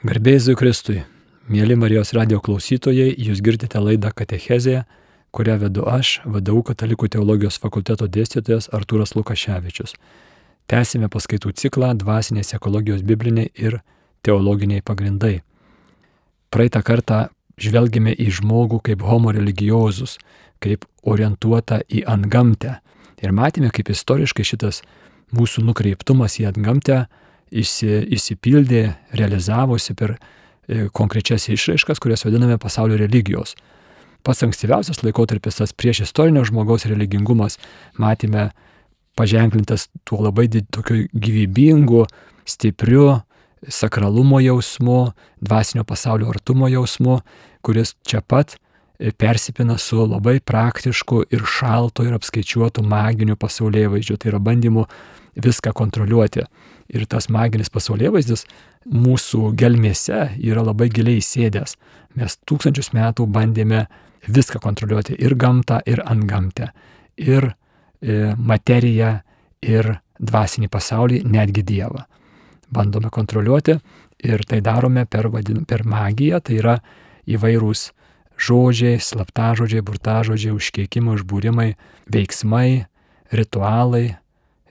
Garbėjai Kristui, mėly Marijos radio klausytojai, jūs girdite laidą Katechezė, kurią vedu aš, VDU Katalikų teologijos fakulteto dėstytojas Artūras Lukaševičius. Tęsime paskaitų ciklą Dvasinės ekologijos bibliniai ir teologiniai pagrindai. Praeitą kartą žvelgime į žmogų kaip homo religiozus, kaip orientuota į antgamtę. Ir matėme, kaip istoriškai šitas mūsų nukreiptumas į antgamtę įsipildė, realizavosi per e, konkrečias išraiškas, kurias vadiname pasaulio religijos. Pats ankstyviausias laikotarpis, tas prieš istorinio žmogaus religingumas, matėme paženklintas tuo labai tokiu gyvybingu, stipriu sakralumo jausmu, dvasinio pasaulio artumo jausmu, kuris čia pat e, persipina su labai praktišku ir šalto ir apskaičiuotu maginiu pasaulyje vaizdžiu. Tai yra bandymu viską kontroliuoti. Ir tas maginis pasaulyje vaizdis mūsų gelmėse yra labai giliai įsėdęs. Mes tūkstančius metų bandėme viską kontroliuoti - ir gamtą, ir antgamtę, ir e, materiją, ir dvasinį pasaulį, netgi Dievą. Bandome kontroliuoti ir tai darome per, vadin, per magiją, tai yra įvairūs žodžiai, slaptažodžiai, burtažodžiai, užkeikimai, užbūrimai, veiksmai, ritualai,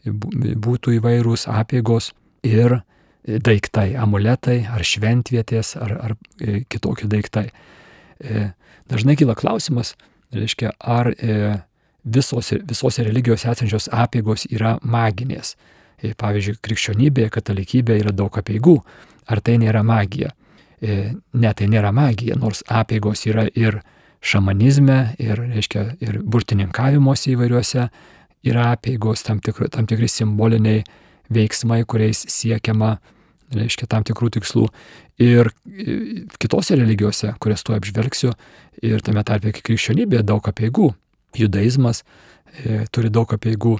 būtų įvairūs apėgos ir daiktai, amuletai ar šventvietės ar, ar e, kitokie daiktai. E, dažnai kyla klausimas, reiškia, ar e, visos, visose religijose esančios apėgos yra maginės. Pavyzdžiui, krikščionybėje, katalikybėje yra daug apėgų. Ar tai nėra magija? Ne, tai nėra magija, nors apėgos yra ir šamanizme, ir, reiškia, ir burtininkavimuose įvairiuose yra apėgos, tam, tikri, tam tikri simboliniai veiksmai, kuriais siekiama, reiškia, tam tikrų tikslų. Ir e, kitose religijose, kurias tu apžvelgsiu, ir tame tarpe krikščionybėje daug apėgų, judaizmas e, turi daug apėgų.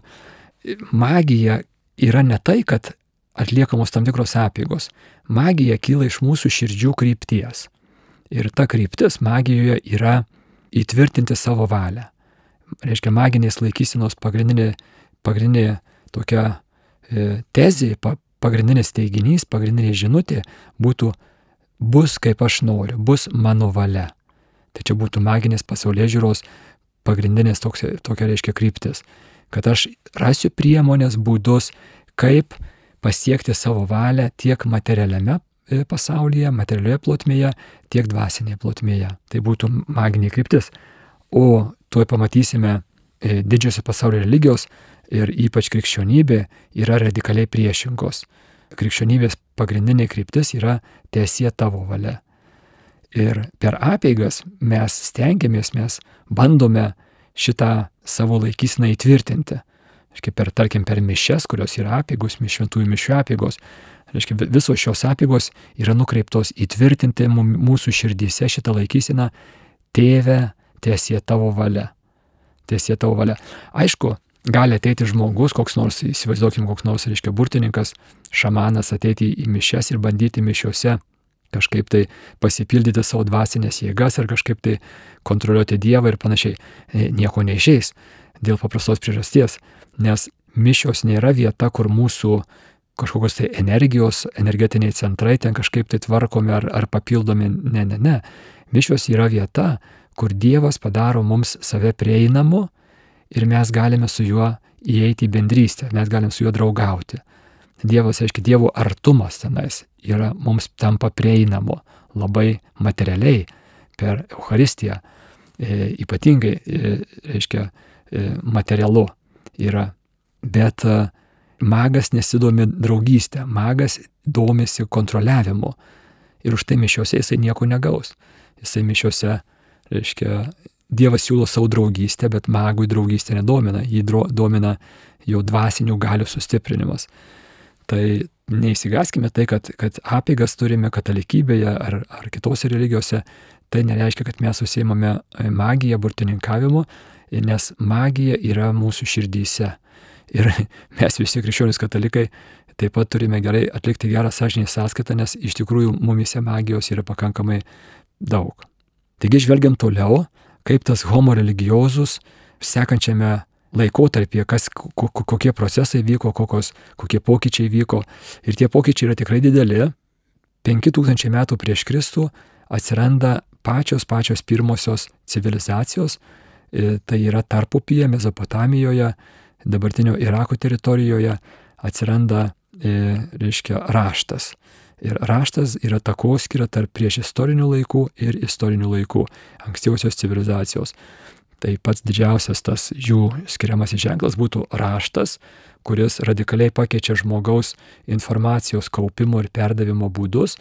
Magija yra ne tai, kad atliekamos tam tikros apėgos. Magija kyla iš mūsų širdžių krypties. Ir ta kryptis magijoje yra įtvirtinti savo valią reiškia maginės laikysenos pagrindinė, pagrindinė tokia e, tezė, pa, pagrindinis teiginys, pagrindinė žinutė būtų bus kaip aš noriu, bus mano valia. Tai čia būtų maginės pasaulyje žiūros pagrindinės toks, tokia reiškia kryptis. Kad aš rasiu priemonės, būdus, kaip pasiekti savo valią tiek materialiame e, pasaulyje, materialioje plotmėje, tiek dvasinėje plotmėje. Tai būtų maginė kryptis. O tuoj pamatysime e, didžiosios pasaulio religijos ir ypač krikščionybė yra radikaliai priešingos. Krikščionybės pagrindinė kryptis yra tiesie tavo valia. Ir per apeigas mes stengiamės, mes bandome šitą savo laikysiną įtvirtinti. Reiškia, per, tarkim, per mišes, kurios yra apeigos, šventųjų mišių apeigos, reiškia, visos šios apeigos yra nukreiptos įtvirtinti mūsų širdyse šitą laikysiną tėvę, tiesie tavo valia. Tiesie tavo valia. Aišku, gali ateiti žmogus, koks nors, įsivaizduokim, koks nors, reiškia, burtininkas, šamanas ateiti į mišes ir bandyti mišiuose kažkaip tai pasipildyti savo dvasinės jėgas ar kažkaip tai kontroliuoti Dievą ir panašiai. E, nieko neišeis dėl paprastos priežasties, nes mišios nėra vieta, kur mūsų kažkokios tai energijos, energetiniai centrai ten kažkaip tai tvarkomi ar, ar papildomi. Ne, ne, ne. Mišios yra vieta, kur Dievas padaro mums save prieinamu ir mes galime su juo įeiti į bendrystę, mes galim su juo draugauti. Dievas, aiškiai, Dievo artumas tenais yra mums tampa prieinamu labai materialiai per Euharistiją. E, ypatingai, e, reiškia, e, materialu yra. Bet e, magas nesidomi draugystę, magas domisi kontroliavimu. Ir už tai mišiuose jisai nieko negaus. Jisai mišiuose reiškia, Dievas siūlo savo draugystę, bet magui draugystė nedomina, jį domina jau dvasinių galių sustiprinimas. Tai neįsigaskime tai, kad, kad apėgas turime katalikybėje ar, ar kitose religijose, tai nereiškia, kad mes užsiemame magiją, burtininkavimu, nes magija yra mūsų širdyse. Ir mes visi krikščionys katalikai taip pat turime gerai atlikti gerą sąžinį sąskaitą, nes iš tikrųjų mumise magijos yra pakankamai daug. Taigi žvelgiant toliau, kaip tas homo religiozus sekančiame laikotarpyje, kas, kokie procesai vyko, kokios, kokie pokyčiai vyko. Ir tie pokyčiai yra tikrai dideli. 5000 metų prieš Kristų atsiranda pačios pačios pirmosios civilizacijos, e, tai yra tarpupyje, Mezopotamijoje, dabartinio Irako teritorijoje atsiranda, e, reiškia, raštas. Ir raštas yra takoskira tarp prieš istorinių laikų ir istorinių laikų, ankstyvosios civilizacijos. Tai pats didžiausias tas jų skiriamasis ženklas būtų raštas, kuris radikaliai pakeičia žmogaus informacijos kaupimo ir perdavimo būdus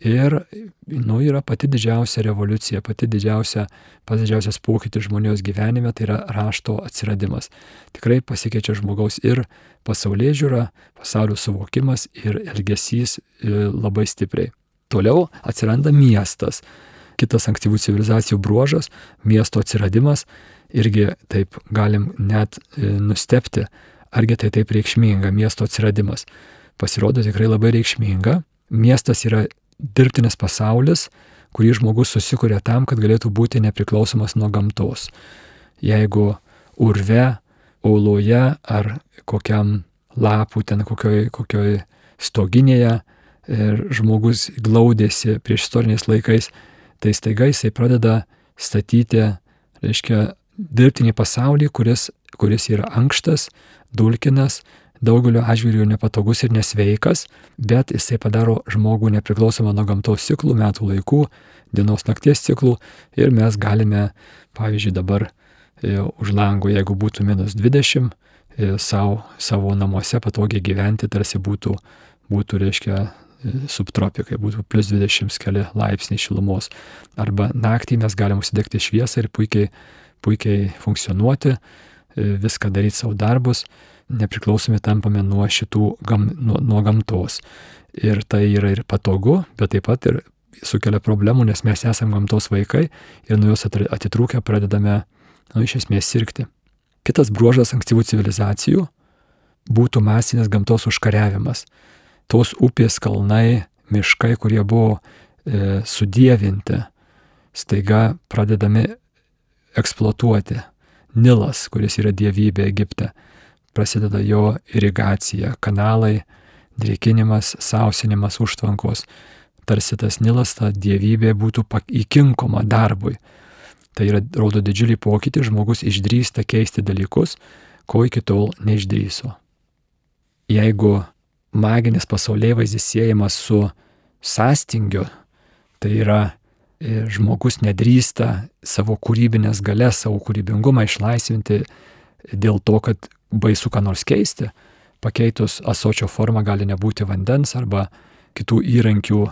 Ir, nu, yra pati didžiausia revoliucija, pati didžiausia, pats didžiausias pokytis žmonijos gyvenime, tai yra rašto atsiradimas. Tikrai pasikeičia žmogaus ir pasaulyje žiūra, pasaulio suvokimas ir elgesys e, labai stipriai. Toliau atsiranda miestas. Kitas ankstyvų civilizacijų bruožas - miesto atsiradimas. Irgi taip galim net e, nustepti, argi tai taip reikšminga miesto atsiradimas. Pasirodo tikrai labai reikšminga. Miestas yra dirbtinis pasaulis, kurį žmogus susikuria tam, kad galėtų būti nepriklausomas nuo gamtos. Jeigu urve, auloje ar kokiam lapų ten kokioj, kokioj stoginėje ir žmogus glaudėsi prieš istoriniais laikais, tai staiga jisai pradeda statyti, reiškia, dirbtinį pasaulį, kuris, kuris yra ankštas, dulkinas, daugeliu atžvilgių nepatogus ir nesveikas, bet jisai padaro žmogų nepriklausomą nuo gamtos ciklų, metų laikų, dienos nakties ciklų ir mes galime, pavyzdžiui, dabar e, už langų, jeigu būtų minus 20, e, savo, savo namuose patogiai gyventi, tarsi būtų, būtų reiškia, e, subtropikai, būtų plus 20 keli laipsniai šilumos. Arba naktį mes galime užsidegti šviesą ir puikiai, puikiai funkcionuoti, viską daryti savo darbus nepriklausomi tampame nuo šitų gam, nuo, nuo gamtos. Ir tai yra ir patogu, bet taip pat ir sukelia problemų, nes mes esame gamtos vaikai ir nuo jos atitrūkę pradedame, nu, iš esmės sirgti. Kitas bruožas ankstyvų civilizacijų būtų masinis gamtos užkariavimas. Tos upės kalnai, miškai, kurie buvo e, sudėvinti, staiga pradedami eksploatuoti. Nilas, kuris yra dievybė Egipte, prasideda jo irigacija, kanalai, drėkinimas, sausinimas, užtvankos. Tarsi tas Nilas, ta dievybė būtų įkinkoma darbui. Tai yra, rodo didžiulį pokytį, žmogus išdrįsta keisti dalykus, ko iki tol neišdryso. Jeigu maginis pasaulyje vaizdis siejamas su sąstingiu, tai yra e, žmogus nedrįsta savo kūrybinės galės, savo kūrybingumą išlaisvinti dėl to, kad baisu ką nors keisti. Pakeitus asočio formą gali nebūti vandens arba kitų įrankių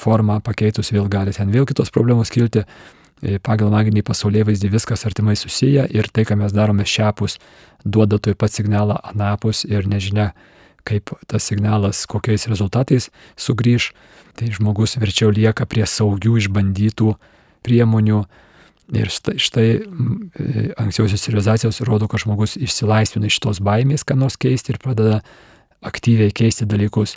formą pakeitus vėl gali ten vėl kitos problemos kilti. E, pagal maginį pasaulyje vaizdį viskas artimai susiję ir tai, ką mes darome šiapus, duoda toj pat signalą anapus ir nežinia, kaip tas signalas, kokiais rezultatais sugrįž. Tai žmogus verčiau lieka prie saugių išbandytų priemonių, Ir štai, štai e, ankstyvosios civilizacijos rodo, kad žmogus išsilaisvina iš tos baimės, ką nors keisti ir pradeda aktyviai keisti dalykus.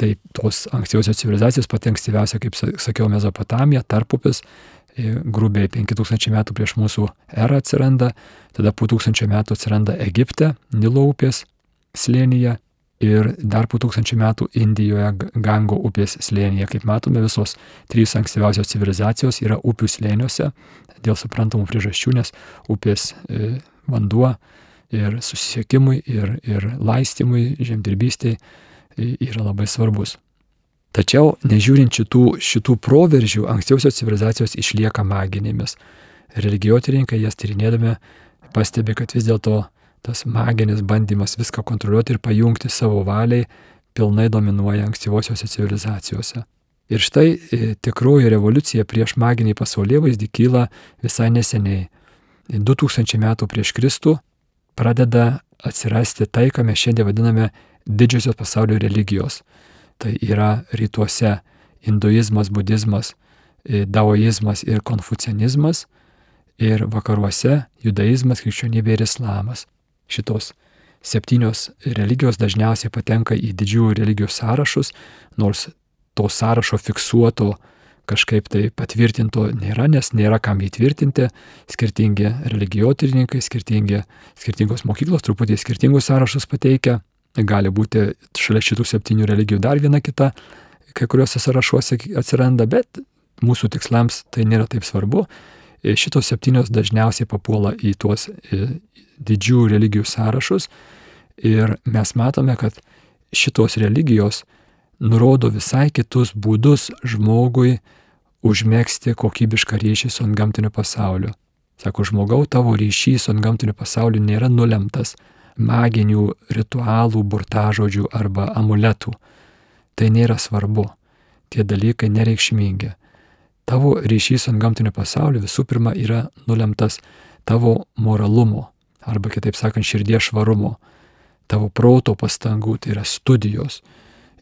Tai tos ankstyvosios civilizacijos pati ankstyviausia, kaip sakiau, Mezopotamija, tarpupis, e, grubiai 5000 metų prieš mūsų erą atsiranda, tada po 1000 metų atsiranda Egipte, Nilo upės slėnyje ir dar po tūkstančių metų Indijoje Gango upės slėnyje. Kaip matome, visos trys ankstyviausios civilizacijos yra upių slėniuose dėl suprantamų priežasčių, nes upės e, vanduo ir susisiekimui, ir, ir laistymui, žemdirbystėje yra labai svarbus. Tačiau, nežiūrint šitų, šitų proveržių, ankstyviausios civilizacijos išlieka maginėmis. Religijotininkai jas tyrinėdami pastebi, kad vis dėlto tas maginis bandymas viską kontroliuoti ir pajungti savo valiai pilnai dominuoja ankstyvosiose civilizacijose. Ir štai e, tikroji revoliucija prieš maginį pasaulyje vaizdį kyla visai neseniai. 2000 metų prieš Kristų pradeda atsirasti tai, ką mes šiandien vadiname didžiosios pasaulio religijos. Tai yra rytuose hinduizmas, budizmas, e, daoizmas ir konfucianizmas, ir vakaruose judaizmas, krikščionybė ir islamas šitos septynios religijos dažniausiai patenka į didžiųjų religijų sąrašus, nors to sąrašo fiksuoto kažkaip tai patvirtinto nėra, nes nėra kam įtvirtinti, skirtingi religijotyrininkai, skirtingi, skirtingos mokyklos truputį skirtingus sąrašus pateikia, gali būti šalia šitų septynių religijų dar viena kita, kai kuriuose sąrašuose atsiranda, bet mūsų tikslams tai nėra taip svarbu. Šitos septynios dažniausiai papuola į tuos didžių religijų sąrašus ir mes matome, kad šitos religijos nurodo visai kitus būdus žmogui užmėgsti kokybišką ryšį su antgamtiniu pasauliu. Sako, žmogau, tavo ryšys su antgamtiniu pasauliu nėra nulemtas maginių ritualų, burtažodžių arba amuletų. Tai nėra svarbu. Tie dalykai nereikšmingi. Tavo ryšys su antgamtiniu pasauliu visų pirma yra nulemtas tavo moralumo arba kitaip sakant širdies švarumo, tavo proto pastangų, tai yra studijos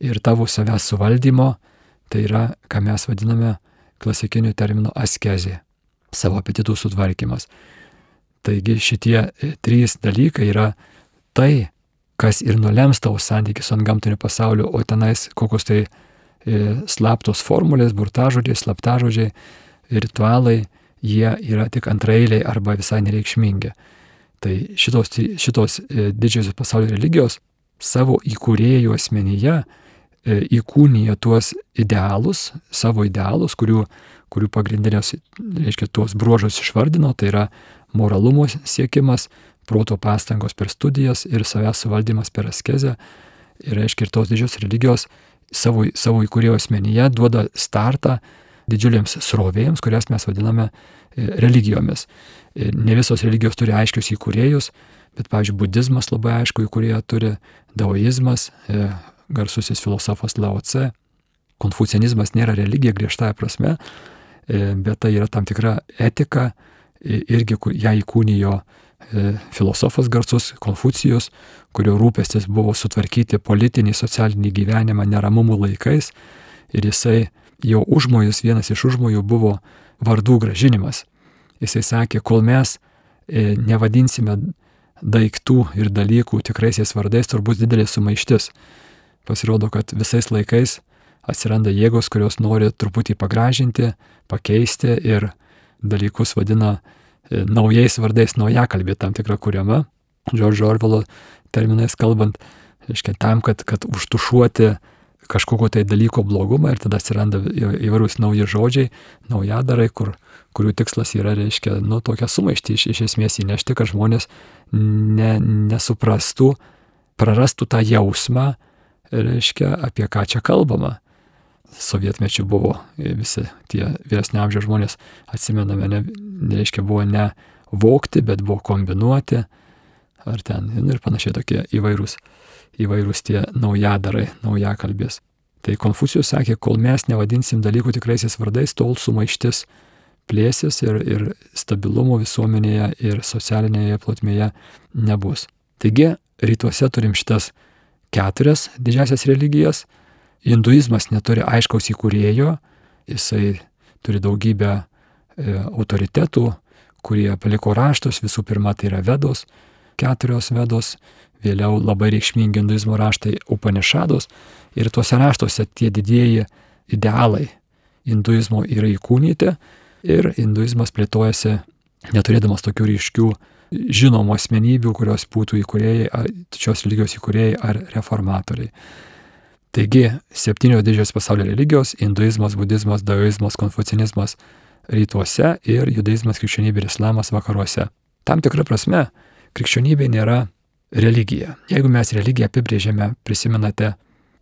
ir tavo savęs suvaldymo, tai yra, ką mes vadiname klasikiniu terminu askezė, savo apetitų sutvarkymas. Taigi šitie e, trys dalykai yra tai, kas ir nulems tavo santykius su antgamtiniu pasauliu, o tenais kokios tai slaptos formulės, burtažodžiai, slaptažodžiai, ritualai, jie yra tik antrailiai arba visai nereikšmingi. Tai šitos, šitos e, didžiosios pasaulio religijos savo įkūrėjų asmenyje E, įkūnija tuos idealus, savo idealus, kurių, kurių pagrindinės, reiškia, tuos bruožus išvardino, tai yra moralumo siekimas, proto pastangos per studijas ir savęs suvaldymas per askezę. Ir, reiškia, ir tos didžios religijos savo, savo įkūrėjo asmenyje duoda startą didžiulėms srovėjams, kurias mes vadiname e, religijomis. E, ne visos religijos turi aiškius įkūrėjus, bet, pavyzdžiui, budizmas labai aišku įkūrėją turi, daoizmas, garsusis filosofas Lao Tse. Konfucianizmas nėra religija griežtąją prasme, e, bet tai yra tam tikra etika, irgi ją įkūnijo e, filosofas garsus Konfucijus, kurio rūpestis buvo sutvarkyti politinį, socialinį gyvenimą neramumų laikais ir jisai jo užmojus, vienas iš užmojų buvo vardų gražinimas. Jisai sakė, kol mes e, nevadinsime daiktų ir dalykų tikraisiais vardais, turbūt didelė sumaištis pasirodo, kad visais laikais atsiranda jėgos, kurios nori truputį pagražinti, pakeisti ir dalykus vadina e, naujais vardais, nauja kalbė tam tikra kuriama. Džordžo Orvelo terminais kalbant, reiškia tam, kad, kad užtušuoti kažkokio tai dalyko blogumą ir tada atsiranda įvairūs nauji žodžiai, naujadarai, kur, kurių tikslas yra, reiškia, nu, tokią sumaištį iš, iš esmės įnešti, kad žmonės ne, nesuprastų, prarastų tą jausmą, reiškia, apie ką čia kalbama. Sovietmečių buvo visi tie vyresnio amžiaus žmonės, atsimename, ne, reiškia, buvo ne vokti, bet buvo kombinuoti, ar ten ir panašiai tokie įvairūs, įvairūs tie naujadarai, naujakalbės. Tai Konfucijus sakė, kol mes nevadinsim dalykų tikraisiais vardais, tol sumaištis plėsis ir, ir stabilumo visuomenėje ir socialinėje plotmėje nebus. Taigi, rytuose turim šitas keturias didžiasias religijas. Hinduizmas neturi aiškaus įkūrėjo, jisai turi daugybę e, autoritetų, kurie paliko raštus, visų pirma tai yra Vedos, keturios Vedos, vėliau labai reikšmingi hinduizmo raštai Upanešados ir tuose raštuose tie didieji idealai hinduizmo yra įkūnyti. Ir hinduizmas plėtojasi neturėdamas tokių ryškių žinomų asmenybių, kurios būtų įkūrėjai, šios religijos įkūrėjai ar reformatoriai. Taigi, septynios didžios pasaulio religijos - hinduizmas, budizmas, daoizmas, konfucinizmas rytuose ir judaizmas, krikščionybė ir islamas vakaruose. Tam tikrą prasme, krikščionybė nėra religija. Jeigu mes religiją apibrėžiame, prisimenate,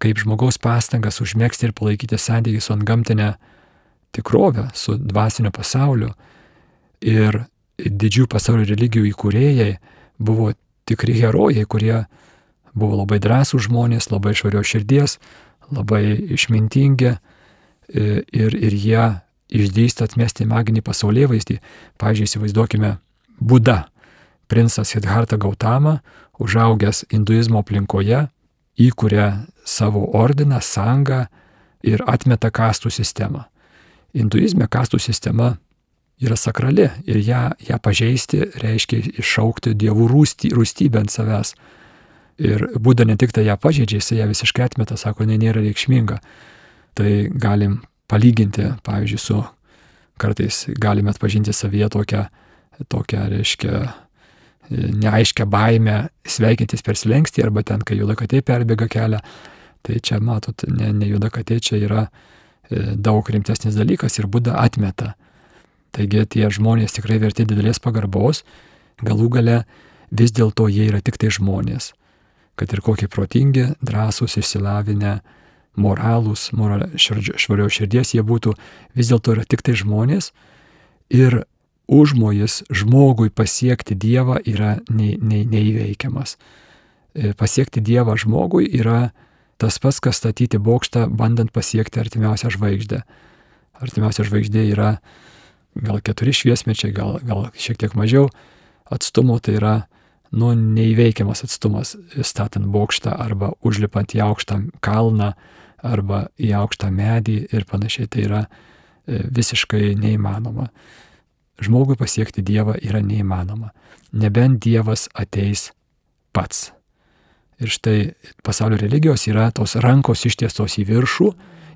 kaip žmogaus pastangas užmėgsti ir palaikyti santykių su antgamtinė tikrovė, su dvasiniu pasauliu ir didžių pasaulio religijų įkūrėjai buvo tikri herojai, kurie buvo labai drąsų žmonės, labai švarios širdies, labai išmintingi e, ir, ir jie išdrįsta atmesti maginį pasaulyje vaizdį. Pavyzdžiui, įsivaizduokime Buda, princas Siddhartha Gautama, užaugęs hinduizmo aplinkoje, įkuria savo ordiną, sangą ir atmeta kastų sistemą. Hinduizme kastų sistema yra sakrali ir ją, ją pažeisti reiškia iššaukti dievų rūstybę ant savęs. Ir būda ne tik tai ją pažeidžia, jis ją visiškai atmeta, sako, jinai nėra reikšminga. Tai galim palyginti, pavyzdžiui, su kartais galime atpažinti savyje tokią, tokią reiškia, neaiškę baimę sveikintis per slengstį arba ten, kai jų lakatė perbėga kelią. Tai čia, matot, ne, ne juoda katė, čia yra e, daug rimtesnis dalykas ir Buda atmeta. Taigi tie žmonės tikrai verti didelės pagarbos, galų gale vis dėlto jie yra tik tai žmonės. Kad ir kokie protingi, drąsūs, išsilavinę, moralūs, moral, švario širdies jie būtų, vis dėlto yra tik tai žmonės ir užmojas žmogui pasiekti Dievą yra nei, nei, neįveikiamas. E, pasiekti Dievą žmogui yra tas pats, kas statyti bokštą, bandant pasiekti artimiausią žvaigždę. Artimiausia žvaigždė yra gal keturi šviesmečiai, gal, gal šiek tiek mažiau atstumo, tai yra nu, neįveikiamas atstumas statant bokštą arba užlipant į aukštą kalną arba į aukštą medį ir panašiai. Tai yra e, visiškai neįmanoma. Žmogui pasiekti Dievą yra neįmanoma. Nebent Dievas ateis pats. Ir štai pasaulio religijos yra tos rankos ištiestos į viršų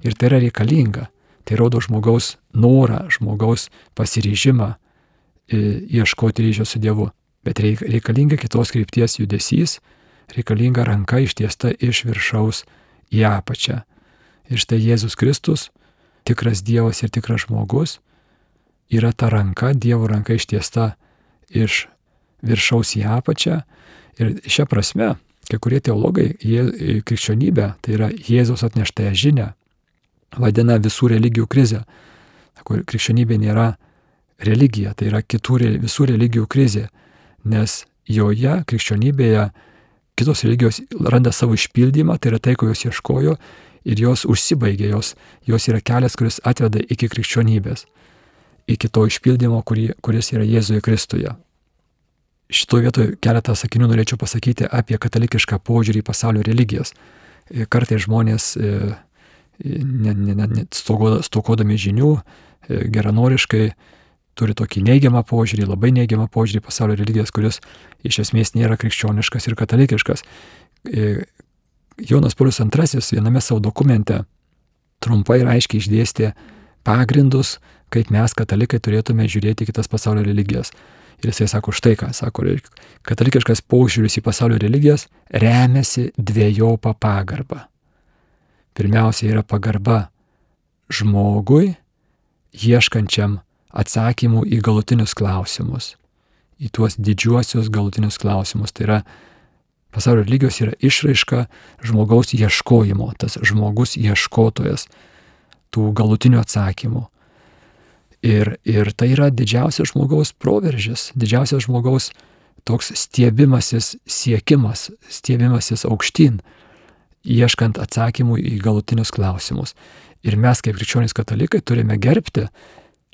ir tai yra reikalinga. Tai rodo žmogaus norą, žmogaus pasiryžimą e, ieškoti ryšio su Dievu. Bet reikalinga kitos krypties judesys, reikalinga ranka ištiesta iš viršaus į apačią. Ir štai Jėzus Kristus, tikras Dievas ir tikras žmogus, yra ta ranka, Dievo ranka ištiesta iš viršaus į apačią. Ir šią prasme Kai kurie teologai jie, krikščionybę, tai yra Jėzaus atneštąją žinę, vadina visų religijų krizę. Krikščionybė nėra religija, tai yra kitų, visų religijų krizė, nes joje, krikščionybėje, kitos religijos randa savo išpildymą, tai yra tai, ko jos ieškojo ir jos užsibaigė, jos, jos yra kelias, kuris atveda iki krikščionybės, iki to išpildymo, kurį, kuris yra Jėzuje Kristuje. Šitoje vietoje keletą sakinių norėčiau pasakyti apie katalikišką požiūrį į pasaulio religijas. E, kartais žmonės, e, ne, ne, ne, stokodami žinių, e, geranoriškai turi tokį neigiamą požiūrį, labai neigiamą požiūrį pasaulio religijas, kuris iš esmės nėra krikščioniškas ir katalikiškas. Jonas Paulius II viename savo dokumente trumpai ir aiškiai išdėstė pagrindus, kaip mes katalikai turėtume žiūrėti kitas pasaulio religijas. Ir jisai sako štai ką, sako, katalikiškas paužiūris į pasaulio religijas remiasi dviejopą pagarbą. Pirmiausia yra pagarba žmogui, ieškančiam atsakymų į galutinius klausimus, į tuos didžiuosius galutinius klausimus. Tai yra pasaulio religijos yra išraiška žmogaus ieškojimo, tas žmogus ieškotojas tų galutinių atsakymų. Ir, ir tai yra didžiausias žmogaus proveržis, didžiausias žmogaus toks stiebimasis siekimas, stiebimasis aukštyn, ieškant atsakymų į galutinius klausimus. Ir mes kaip krikščionys katalikai turime gerbti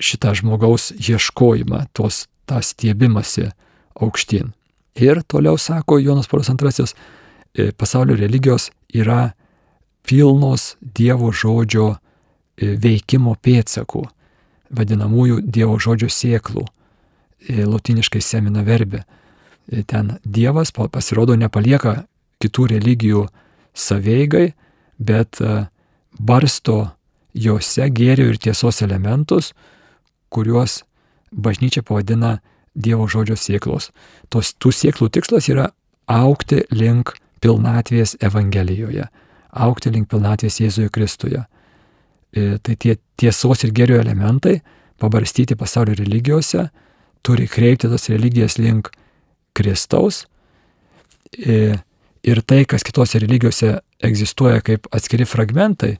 šitą žmogaus ieškojimą, tos, tą stiebimąsi aukštyn. Ir toliau sako Jonas Paulius II, e, pasaulio religijos yra pilnos Dievo žodžio e, veikimo pėdsakų vadinamųjų Dievo žodžio sėklų, e, latiniškai semina verbė. E, ten Dievas pasirodo nepalieka kitų religijų saveigai, bet barsto juose gėrio ir tiesos elementus, kuriuos bažnyčia pavadina Dievo žodžio sėklos. Tos, tų sėklų tikslas yra aukti link pilnatvės Evangelijoje, aukti link pilnatvės Jėzuje Kristuje. E, tai tie tiesos ir gerio elementai, pabarstyti pasaulio religijose, turi kreipti tas religijas link Kristaus. E, ir tai, kas kitose religijose egzistuoja kaip atskiri fragmentai,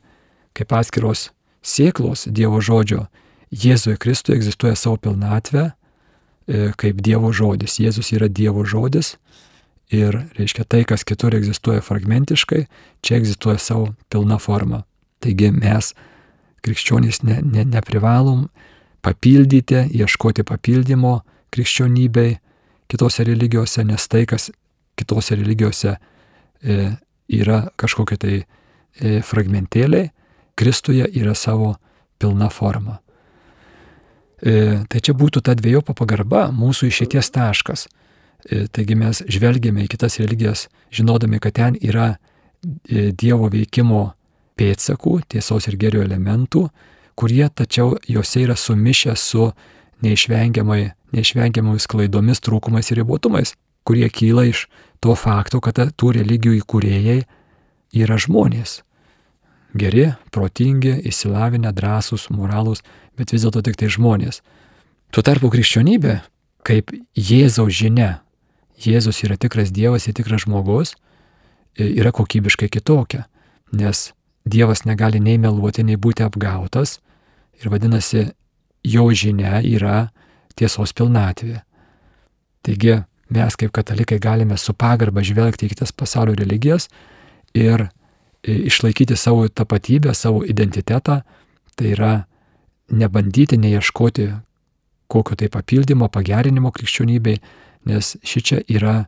kaip atskiros sėklos Dievo žodžio, Jėzuje Kristuje egzistuoja savo pilnatvę e, kaip Dievo žodis. Jėzus yra Dievo žodis ir, reiškia, tai, kas kitur egzistuoja fragmentiškai, čia egzistuoja savo pilna forma. Taigi mes krikščionys ne, ne, neprivalom papildyti, ieškoti papildymo krikščionybei kitose religijose, nes tai, kas kitose religijose e, yra kažkokie tai e, fragmentėliai, Kristuje yra savo pilna forma. E, tai čia būtų ta dviejopa pagarba, mūsų išėties taškas. E, taigi mes žvelgiame į kitas religijas, žinodami, kad ten yra e, Dievo veikimo pėdsakų, tiesos ir gerio elementų, kurie tačiau juose yra sumišę su neišvengiamai, neišvengiamomis klaidomis, trūkumais ir ribotumais, kurie kyla iš to fakto, kad tų religijų įkūrėjai yra žmonės. Geri, protingi, įsilavinę, drąsūs, moralūs, bet vis dėlto tik tai žmonės. Tuo tarpu krikščionybė, kaip Jėzaus žinia, Jėzus yra tikras Dievas ir tikras žmogus, yra kokybiškai kitokia, nes Dievas negali nei meluoti, nei būti apgautas ir vadinasi, jo žinia yra tiesos pilnatvė. Taigi mes kaip katalikai galime su pagarba žvelgti į kitas pasaulio religijas ir išlaikyti savo tapatybę, savo identitetą, tai yra nebandyti, neieškoti kokio tai papildymo, pagerinimo krikščionybei, nes ši čia yra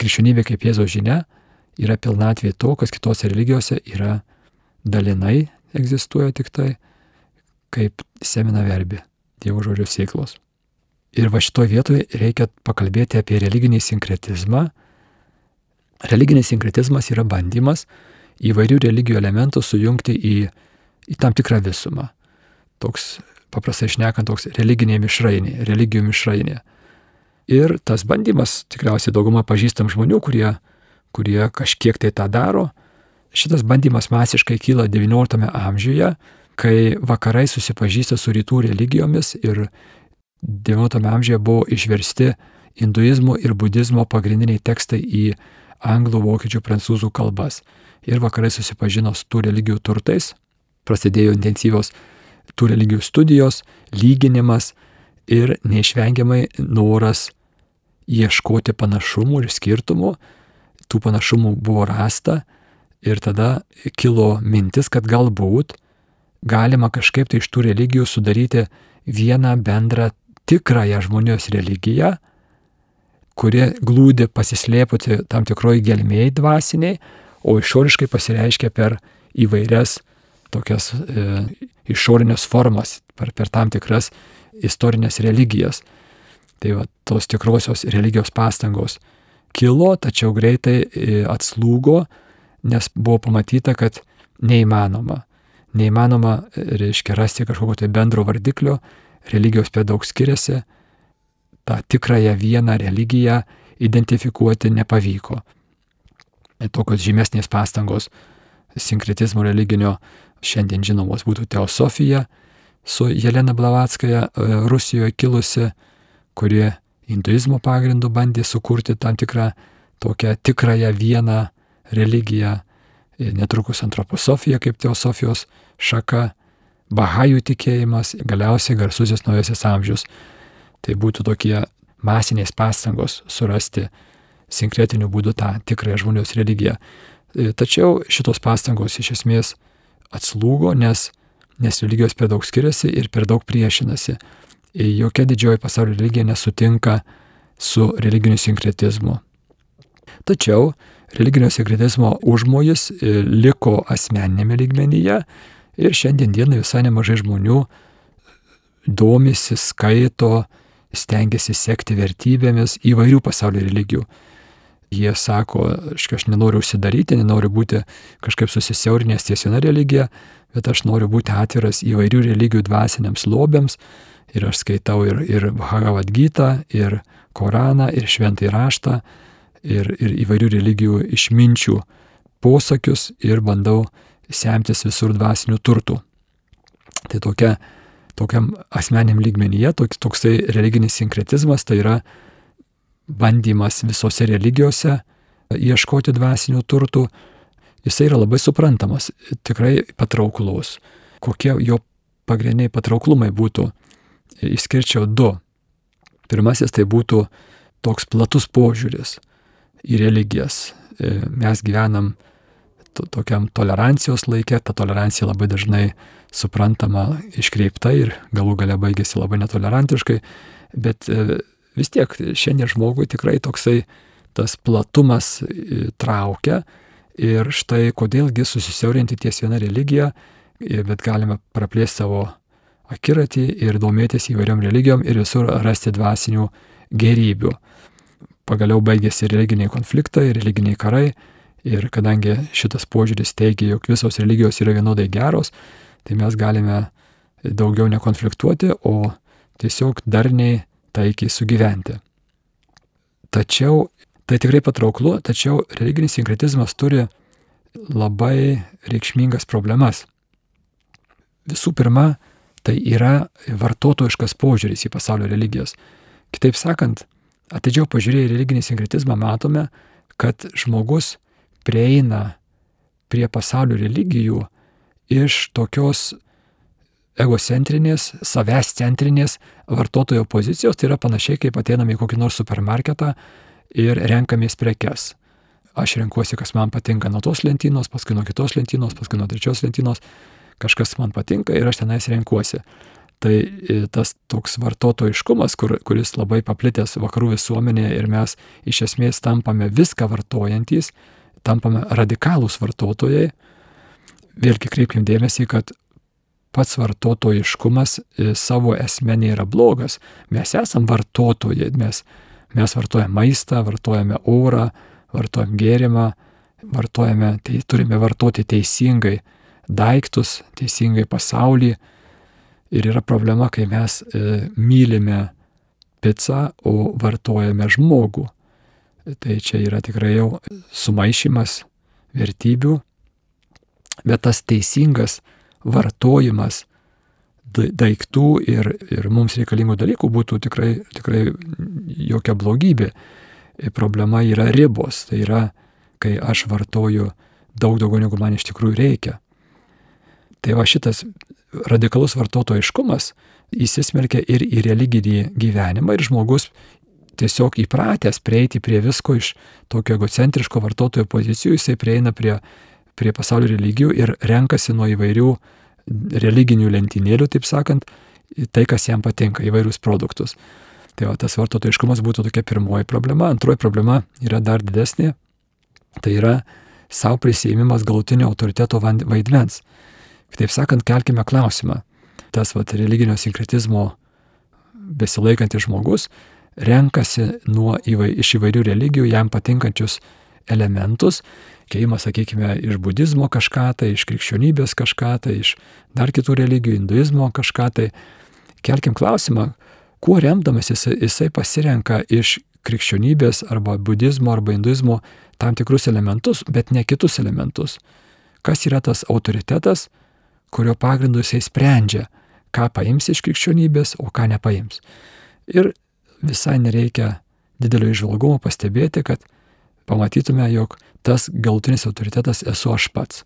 krikščionybė kaip Jėzaus žinia, yra pilnatvė to, kas kitose religijose yra dalinai egzistuoja tik tai kaip semina verbi, Dievo žodžio sėklos. Ir va šitoje vietoje reikia pakalbėti apie religinį sinkretizmą. Religinis sinkretizmas yra bandymas įvairių religijų elementų sujungti į, į tam tikrą visumą. Toks, paprastai šnekant, toks religinė mišrainė, religijų mišrainė. Ir tas bandymas, tikriausiai dauguma pažįstam žmonių, kurie, kurie kažkiek tai tą daro, šitas bandymas masiškai kyla XIX amžiuje, kai vakarai susipažįsta su rytų religijomis ir XIX amžiuje buvo išversti hinduizmo ir budizmo pagrindiniai tekstai į anglų, vokiečių, prancūzų kalbas. Ir vakarai susipažino su tų religijų turtais, prasidėjo intensyvios tų religijų studijos, lyginimas ir neišvengiamai noras ieškoti panašumų ir skirtumų. Tų panašumų buvo rasta ir tada kilo mintis, kad galbūt galima kažkaip tai iš tų religijų sudaryti vieną bendrą tikrąją žmonijos religiją, kuri glūdi pasislėputi tam tikroji gelmėjai dvasiniai, o išoriškai pasireiškia per įvairias tokias e, išorinės formas, per, per tam tikras istorinės religijas. Tai va, tos tikrosios religijos pastangos kilo, tačiau greitai e, atslūgo, nes buvo pamatyta, kad neįmanoma. Neįmanoma, reiškia, rasti kažkokio tai bendro vardiklio, religijos per daug skiriasi, tą tikrąją vieną religiją identifikuoti nepavyko. Tokios žymesnės pastangos sinkretizmo religinio šiandien žinomos būtų teosofija su Jelena Blavatskaja e, Rusijoje kilusi, kuri hinduizmo pagrindu bandė sukurti tam tikrą tokią tikrąją vieną religiją, netrukus antroposofija kaip teosofijos šaka, bahajų tikėjimas, galiausiai garsusis naujasis amžius. Tai būtų tokie masinės pastangos surasti sinkretiniu būdu tą tikrąją žmonijos religiją. E, tačiau šitos pastangos iš esmės atslūgo, nes, nes religijos per daug skiriasi ir per daug priešinasi. E, jokia didžioji pasaulio religija nesutinka su religiniu sinkretizmu. Tačiau religinio sekretizmo užmojis e, liko asmeninėme lygmenyje ir šiandien dienai visai nemažai žmonių domisi, skaito, stengiasi sekti vertybėmis įvairių pasaulio religijų. Jie sako, aš nenoriu užsidaryti, nenoriu būti kažkaip susisiaurinęs ties viena religija, bet aš noriu būti atviras įvairių religijų dvasiniams lobėms ir aš skaitau ir, ir Bhagavad Gita, ir Koraną, ir Šventąjį raštą, ir, ir įvairių religijų išminčių posakius ir bandau semtis visur dvasinių turtų. Tai tokia, tokiam asmeniam lygmenyje toks, toksai religinis sinkretizmas tai yra bandymas visose religijose ieškoti dvasinių turtų. Jisai yra labai suprantamas, tikrai patrauklus. Kokie jo pagrindiniai patrauklumai būtų, išskirčiau du. Pirmasis tai būtų toks platus požiūris į religijas. E, mes gyvenam to, tokiam tolerancijos laikė, ta tolerancija labai dažnai suprantama iškreipta ir galų gale baigėsi labai netolerantiškai, bet e, vis tiek šiandien žmogui tikrai toksai tas platumas e, traukia. Ir štai kodėlgi susisiaurinti ties vieną religiją, bet galime praplėsti savo akiratį ir domėtis įvairiom religijom ir visur rasti dvasinių gerybių pagaliau baigėsi religiniai konfliktai, religiniai karai. Ir kadangi šitas požiūris teigia, jog visos religijos yra vienodai geros, tai mes galime daugiau nekonfliktuoti, o tiesiog darniai taikiai sugyventi. Tačiau tai tikrai patrauklu, tačiau religinis sinkretizmas turi labai reikšmingas problemas. Visų pirma, tai yra vartotojiškas požiūris į pasaulio religijas. Kitaip sakant, atidžiau pažiūrėję religinį sinkretizmą matome, kad žmogus prieina prie pasaulio religijų iš tokios egocentrinės, savęs centrinės vartotojo pozicijos, tai yra panašiai kaip ateiname į kokį nors supermarketą ir renkamės prekes. Aš renkuosi, kas man patinka nuo tos lentynos, paskui nuo kitos lentynos, paskui nuo trečios lentynos, kažkas man patinka ir aš tenais renkuosi. Tai e, tas toks vartotojiškumas, kur, kuris labai paplitęs vakarų visuomenėje ir mes iš esmės tampame viską vartojantys, tampame radikalūs vartotojai. Vėlgi kreipkim dėmesį, kad pats vartotojiškumas e, savo esmė nėra blogas. Mes esam vartotojai, mes, mes vartojame maistą, vartojame orą, vartojame gėrimą, vartojame, tai turime vartoti teisingai daiktus, teisingai pasaulį. Ir yra problema, kai mes e, mylime pizzą, o vartojame žmogų. Tai čia yra tikrai jau sumaišymas vertybių, bet tas teisingas vartojimas daiktų ir, ir mums reikalingų dalykų būtų tikrai, tikrai jokia blogybė. Problema yra ribos, tai yra, kai aš vartoju daug daugiau negu man iš tikrųjų reikia. Tai va šitas radikalus vartotojiškumas įsismelkia ir į religinį gyvenimą ir žmogus tiesiog įpratęs prieiti prie visko iš tokio egocentriško vartotojo pozicijų, jisai prieina prie, prie pasaulio religijų ir renkasi nuo įvairių religinių lentynėlių, taip sakant, tai, kas jam patinka, įvairius produktus. Tai va, tas vartotojiškumas būtų tokia pirmoji problema. Antroji problema yra dar didesnė. Tai yra savo prisėmimas galutinio autoriteto vaidmens. Kitaip sakant, kelkime klausimą. Tas va, religinio sinkretizmo besilaikantis žmogus renkasi nuo įvai, iš įvairių religijų jam patinkančius elementus keimas, sakykime, iš budizmo kažką tai, iš krikščionybės kažką tai, iš dar kitų religijų, hinduizmo kažką tai. Kelkim klausimą, kuo remdamas jisai, jisai pasirenka iš krikščionybės arba budizmo arba hinduizmo tam tikrus elementus, bet ne kitus elementus. Kas yra tas autoritetas, kurio pagrindu jisai sprendžia, ką paims iš krikščionybės, o ką nepaims. Ir visai nereikia didelio išvalgumo pastebėti, kad pamatytume, jog tas galutinis autoritetas esu aš pats.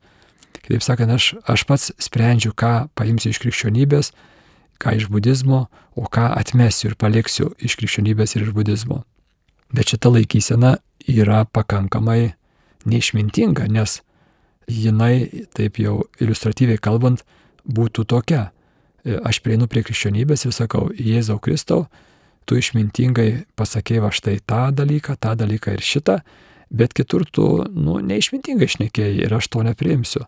Kitaip sakant, aš, aš pats sprendžiu, ką paimsiu iš krikščionybės, ką iš budizmo, o ką atmesiu ir paliksiu iš krikščionybės ir iš budizmo. Bet šita laikysena yra pakankamai neišmintinga, nes jinai, taip jau iliustratyviai kalbant, būtų tokia. Aš prieinu prie krikščionybės ir sakau, Jėzau Kristau, tu išmintingai pasakėjai va štai tą dalyką, tą dalyką ir šitą, bet kitur tu, nu, neišmintingai šnekėjai ir aš to nepriimsiu.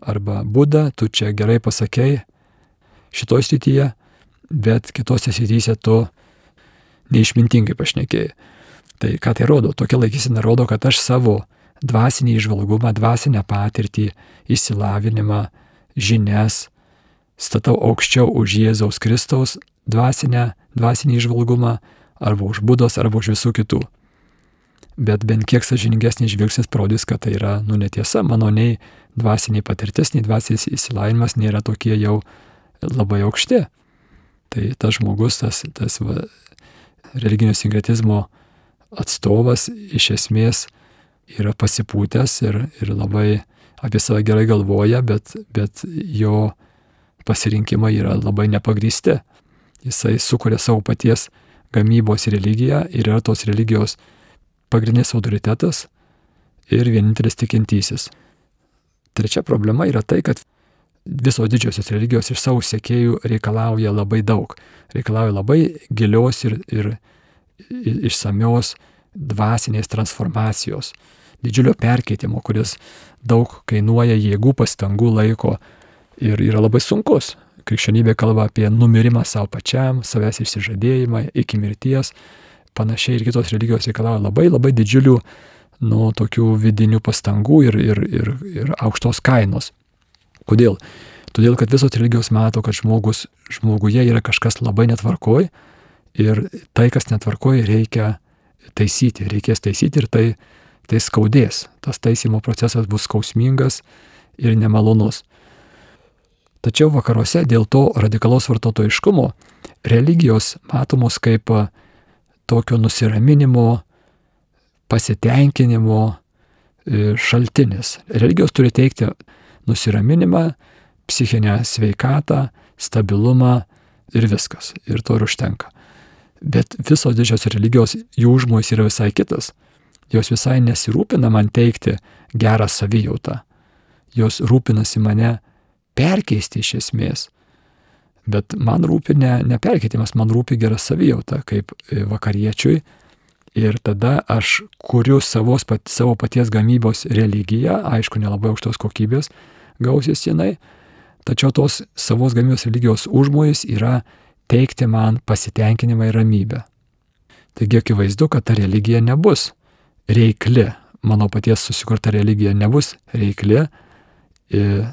Arba Buda, tu čia gerai pasakėjai šitoj srityje, bet kitose srityse tu neišmintingai pašnekėjai. Tai ką tai rodo? Tokia laikysena rodo, kad aš savo dvasinį išvalgumą, dvasinę patirtį, išsilavinimą, žinias statau aukščiau už Jėzaus Kristaus dvasinę, dvasinį išvalgumą, arba už Budos, arba už visų kitų bet bent kiek sažiningesnis žvilgsnis parodys, kad tai yra, nu, netiesa, mano nei dvasiniai patirtis, nei dvasinis įsilavinimas nėra tokie jau labai aukšti. Tai tas žmogus, tas, tas va, religinio sinkretizmo atstovas iš esmės yra pasipūtęs ir, ir labai apie save gerai galvoja, bet, bet jo pasirinkimai yra labai nepagrysti. Jisai sukuria savo paties gamybos religiją ir yra tos religijos pagrindinis autoritetas ir vienintelis tikintysis. Trečia problema yra tai, kad visos didžiosios religijos iš savo sekėjų reikalauja labai daug. Reikalauja labai gilios ir, ir išsamios dvasinės transformacijos, didžiulio perkeitimo, kuris daug kainuoja jėgų, pastangų, laiko ir yra labai sunkus. Krikščionybė kalba apie numirimą savo pačiam, savęs išsižadėjimą iki mirties, panašiai ir kitos religijos reikalauja labai labai didžiulių, nu, tokių vidinių pastangų ir, ir, ir, ir aukštos kainos. Kodėl? Todėl, kad visos religijos mato, kad žmogus, žmoguje yra kažkas labai netvarkoj ir tai, kas netvarkoj, reikia taisyti, reikės taisyti ir tai tai skaudės. Tas taisymo procesas bus skausmingas ir nemalonus. Tačiau vakaruose dėl to radikalaus vartotojiškumo religijos matomos kaip tokio nusiraminimo, pasitenkinimo e, šaltinis. Religijos turi teikti nusiraminimą, psichinę sveikatą, stabilumą ir viskas. Ir to ir užtenka. Bet visos didžios religijos jų užmojus yra visai kitas. Jos visai nesirūpina man teikti gerą savijautą. Jos rūpinasi mane perkeisti iš esmės. Bet man rūpi ne, ne perkeitimas, man rūpi gera savijauta kaip e, vakariečiui. Ir tada aš kuriu savos, pat, savo paties gamybos religiją, aišku, nelabai aukštos kokybės gausis jinai, tačiau tos savos gamybos religijos užmojas yra teikti man pasitenkinimą ir ramybę. Taigi akivaizdu, kad ta religija nebus reikli, mano paties susikurta religija nebus reikli ir,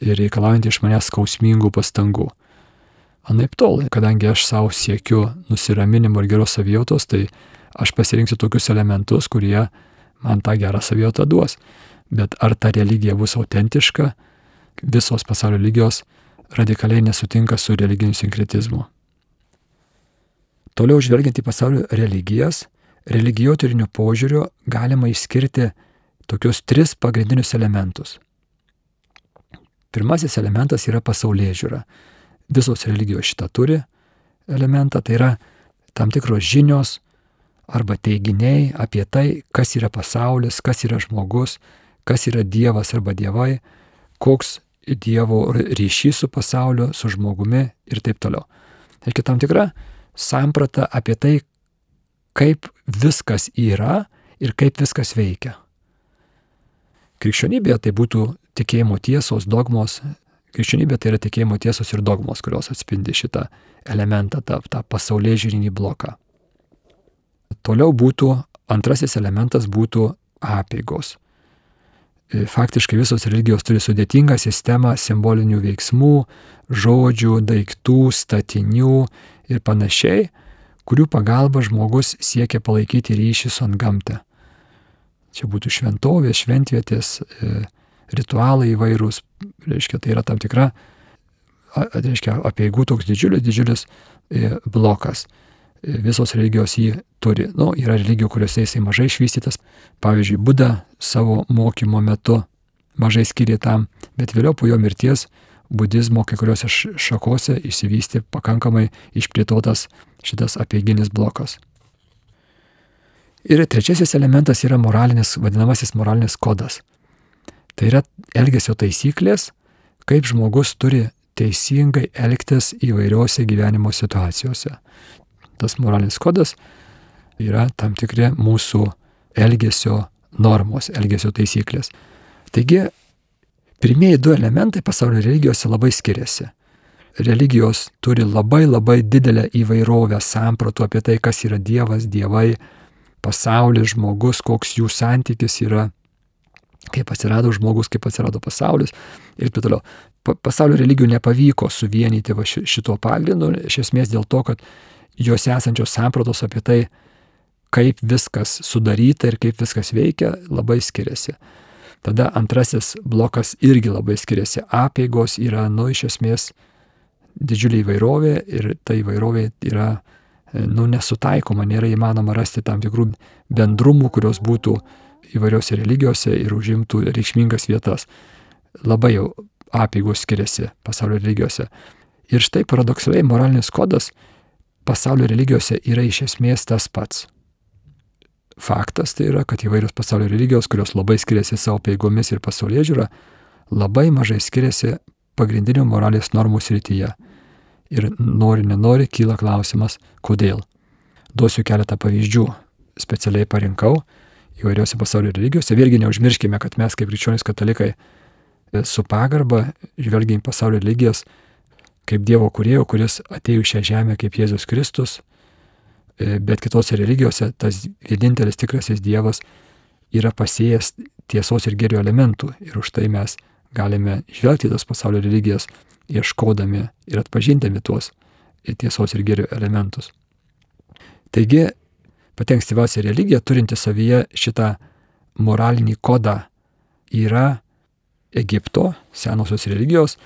ir reikalaujanti iš manęs skausmingų pastangų. Anaip tol, kadangi aš savo siekiu nusiraminimo ir geros savijautos, tai aš pasirinksiu tokius elementus, kurie man tą gerą savijautą duos. Bet ar ta religija bus autentiška, visos pasaulio lygios radikaliai nesutinka su religiniu sinkretizmu. Toliau žvelgiant į pasaulio religijas, religijotyrinių požiūrių galima išskirti tokius tris pagrindinius elementus. Pirmasis elementas yra pasaulyje žiūra. Visos religijos šitą turi elementą, tai yra tam tikros žinios arba teiginiai apie tai, kas yra pasaulis, kas yra žmogus, kas yra Dievas arba dievai, koks Dievo ryšys su pasauliu, su žmogumi ir taip toliau. Tai tam tikra samprata apie tai, kaip viskas yra ir kaip viskas veikia. Krikščionybėje tai būtų tikėjimo tiesos, dogmos. Krikščionybė tai yra tikėjimo tiesos ir dogmos, kurios atspindi šitą elementą, tą, tą pasaulyje žiūrinį bloką. Toliau būtų, antrasis elementas būtų apėgos. E, faktiškai visos religijos turi sudėtingą sistemą simbolinių veiksmų, žodžių, daiktų, statinių ir panašiai, kurių pagalba žmogus siekia palaikyti ryšį su ant gamta. Čia būtų šventovės, šventvietės, e, ritualai įvairūs, reiškia, tai yra tam tikra, reiškia, apieigų toks didžiulis, didžiulis e, blokas visos religijos jį turi. Nu, yra religijų, kuriuose jisai mažai išvystytas. Pavyzdžiui, Buda savo mokymo metu mažai skiria tam, bet vėliau po jo mirties budizmo kai kuriuose šakose išsivystė pakankamai išplėtotas šitas apieiginis blokas. Ir trečiasis elementas yra moralinis, vadinamasis moralinis kodas. Tai yra elgesio taisyklės, kaip žmogus turi teisingai elgtis įvairiose gyvenimo situacijose tas moralinis kodas yra tam tikri mūsų elgesio normos, elgesio taisyklės. Taigi, pirmieji du elementai pasaulio religijose labai skiriasi. Religijos turi labai labai didelę įvairovę sampratų apie tai, kas yra Dievas, Dievai, pasaulis, žmogus, koks jų santykis yra, kaip atsirado žmogus, kaip atsirado pasaulis ir taip toliau. Pasaulio religijų nepavyko suvienyti va šito pagrindu, iš esmės dėl to, kad juose esančios sampratos apie tai, kaip viskas sudaryta ir kaip viskas veikia, labai skiriasi. Tada antrasis blokas irgi labai skiriasi. Apeigos yra, nu, iš esmės didžiulė įvairovė ir ta įvairovė yra, nu, nesutaikoma, nėra įmanoma rasti tam tikrų bendrumų, kurios būtų įvairiose religijose ir užimtų reikšmingas vietas. Labai jau apeigos skiriasi pasaulio religijose. Ir štai paradoksaliai moralinis kodas pasaulio religijose yra iš esmės tas pats. Faktas tai yra, kad įvairios pasaulio religijos, kurios labai skiriasi savo peigomis ir pasaulyje žiūra, labai mažai skiriasi pagrindinių moralės normų srityje. Ir nori, nenori, kyla klausimas, kodėl. Duosiu keletą pavyzdžių. Specialiai parinkau įvairiose pasaulio religijose. Vėlgi neužmirškime, kad mes kaip krikščionys katalikai su pagarba žvelgiam pasaulio religijas kaip Dievo kurėjo, kuris atėjo į šią žemę kaip Jėzus Kristus, e, bet kitose religijose tas vienintelis tikrasis Dievas yra pasėjęs tiesos ir gerio elementų ir už tai mes galime žvelgti tas pasaulio religijas, ieškodami ir atpažindami tuos tiesos ir gerio elementus. Taigi, pati ankstyviausia religija turinti savyje šitą moralinį kodą yra Egipto senosios religijos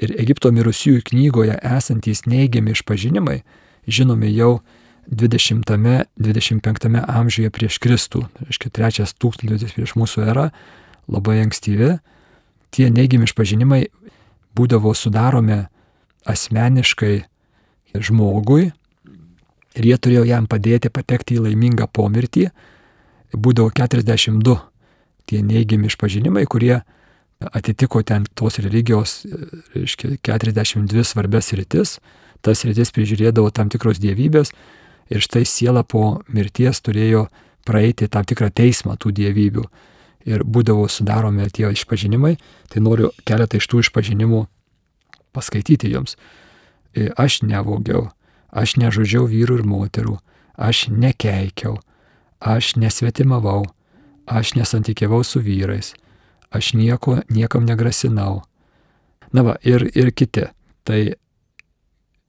ir Egipto mirusiųjų knygoje esantys neigiami išpažinimai, žinomi jau 20-25 amžiuje prieš Kristų, reiškia trečias tūkstantmetis prieš mūsų erą, labai ankstyvi, tie neigiami išpažinimai būdavo sudaromi asmeniškai žmogui ir jie turėjo jam padėti patekti į laimingą pomirtį. Būdavo 42 tie neigiami išpažinimai, kurie atitiko ten tos religijos, reiškia, 42 svarbės rytis. Tas rytis prižiūrėdavo tam tikros dievybės ir štai siela po mirties turėjo praeiti tam tikrą teismą tų dievybių. Ir būdavo sudaromi tie išpažinimai, tai noriu keletą iš tų išpažinimų paskaityti jums. Aš nevogiau, aš nežudžiau vyrų ir moterų, aš nekeikiau, aš nesvetimavau, aš nesantykiavau su vyrais, aš nieko niekam negrasinau. Na va, ir, ir kiti. Tai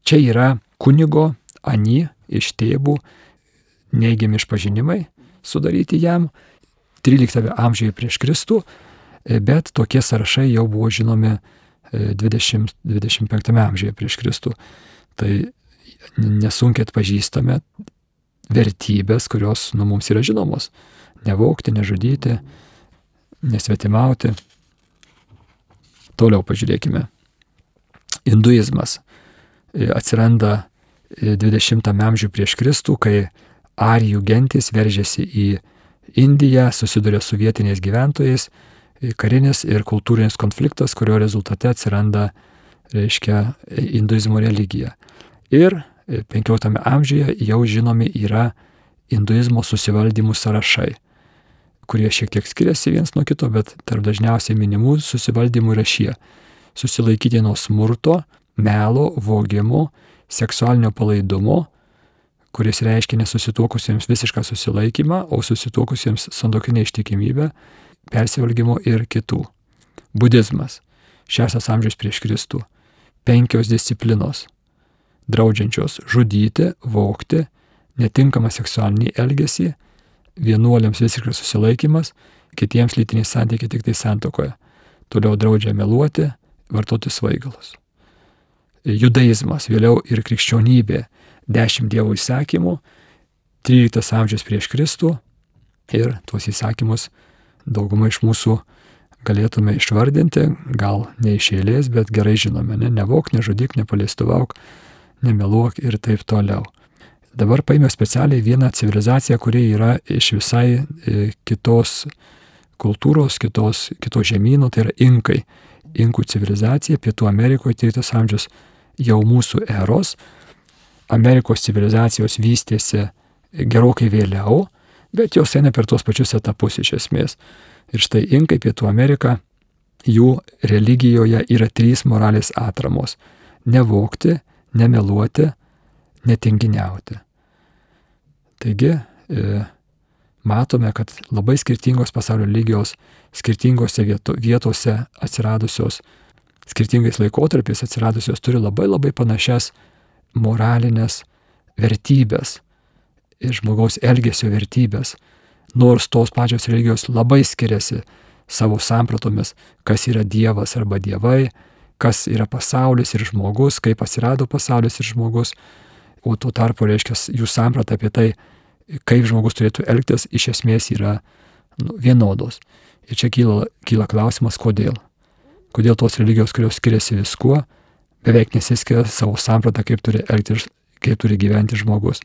čia yra kunigo Ani iš tėvų neigiami išpažinimai sudaryti jam 13 amžiuje prieš Kristų, bet tokie sąrašai jau buvo žinomi 20, 25 amžiuje prieš Kristų. Tai nesunkiai atpažįstame vertybės, kurios nu, mums yra žinomos. Nevokti, nežudyti, nesvetimauti. Toliau pažiūrėkime. Hinduizmas atsiranda 20 amžiuje prieš Kristų, kai arijų gentis veržėsi į Indiją, susiduria su vietiniais gyventojais karinis ir kultūrinis konfliktas, kurio rezultate atsiranda, reiškia, hinduizmo religija. Ir 15 amžiuje jau žinomi yra hinduizmo susivaldymų sąrašai, kurie šiek tiek skiriasi viens nuo kito, bet tarp dažniausiai minimų susivaldymų yra šie. Susilaikyti nuo smurto, melo, vogimo, seksualinio palaidumo, kuris reiškia nesusituokusiems visišką susilaikymą, o susituokusiems sandokinę ištikimybę, persivalgymo ir kitų. Budizmas. Šeštas amžius prieš Kristų. Penkios disciplinos. Draudžiančios žudyti, vokti, netinkamą seksualinį elgesį, vienuoliams visiškas susilaikimas, kitiems lytiniai santykiai tik tai santokoje. Toliau draudžia meluoti, vartoti svaigalus. Judaizmas, vėliau ir krikščionybė, dešimt dievo įsakymų, 13 amžius prieš Kristų ir tuos įsakymus daugumą iš mūsų galėtume išvardinti, gal ne iš eilės, bet gerai žinome, ne, nevok, nežudyk, nepalėstuvauk, nemeluok ir taip toliau. Dabar paėmė specialiai vieną civilizaciją, kuri yra iš visai e, kitos kultūros, kitos, kito žemynų, tai yra inkai. Inkų civilizacija Pietų Amerikoje 13 amžius jau mūsų eros. Amerikos civilizacijos vystėsi gerokai vėliau, bet jos eina per tuos pačius etapus iš esmės. Ir štai Inkai, Pietų Amerika, jų religijoje yra trys moralės atramos - nevokti, nemeluoti, netinginiauti. Taigi, e, matome, kad labai skirtingos pasaulio lygijos, skirtingose vieto, vietose atsiradusios, skirtingais laikotarpiais atsiradusios turi labai labai panašias moralinės vertybės ir žmogaus elgesio vertybės, nors tos pačios religijos labai skiriasi savo sampratomis, kas yra Dievas arba Dievai, kas yra pasaulis ir žmogus, kaip atsirado pasaulis ir žmogus, o tuo tarpu, reiškia, jų samprata apie tai, kaip žmogus turėtų elgtis, iš esmės yra nu, vienodos. Ir čia kyla, kyla klausimas, kodėl. Kodėl tos religijos, kurios skiriasi viskuo, beveik nesiskiria savo sampratą, kaip turi elgtis, kaip turi gyventi žmogus.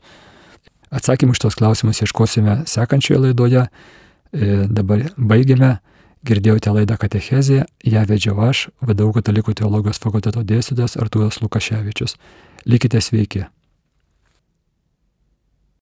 Atsakymų iš tos klausimus ieškosime sekančioje laidoje. E, dabar baigiame. Girdėjote laidą Katechezė, ją vedžiau aš, vadovau Katalikų teologijos fakulteto dėstytojas Artūras Lukaševičius. Likite sveiki.